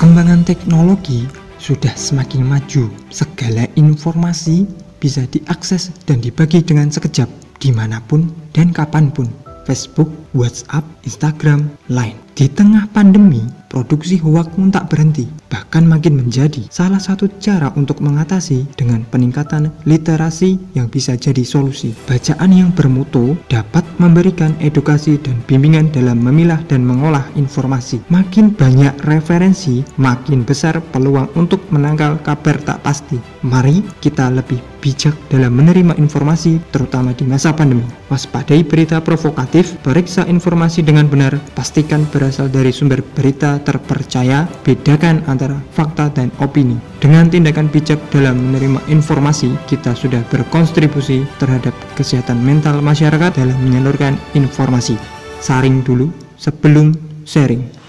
Perkembangan teknologi sudah semakin maju. Segala informasi bisa diakses dan dibagi dengan sekejap, di mana pun dan kapan pun. Facebook, WhatsApp, Instagram, Line. Di tengah pandemi, produksi hoax pun tak berhenti, bahkan makin menjadi salah satu cara untuk mengatasi dengan peningkatan literasi yang bisa jadi solusi. Bacaan yang bermutu dapat memberikan edukasi dan bimbingan dalam memilah dan mengolah informasi. Makin banyak referensi, makin besar peluang untuk menangkal kabar tak pasti. Mari kita lebih bijak dalam menerima informasi, terutama di masa pandemi. Waspadai berita provokatif, periksa informasi dengan benar, pastikan berasal dari sumber berita terpercaya, bedakan antara fakta dan opini. Dengan tindakan bijak dalam menerima informasi, kita sudah berkontribusi terhadap kesehatan mental masyarakat dalam menyalurkan informasi. Saring dulu sebelum sharing.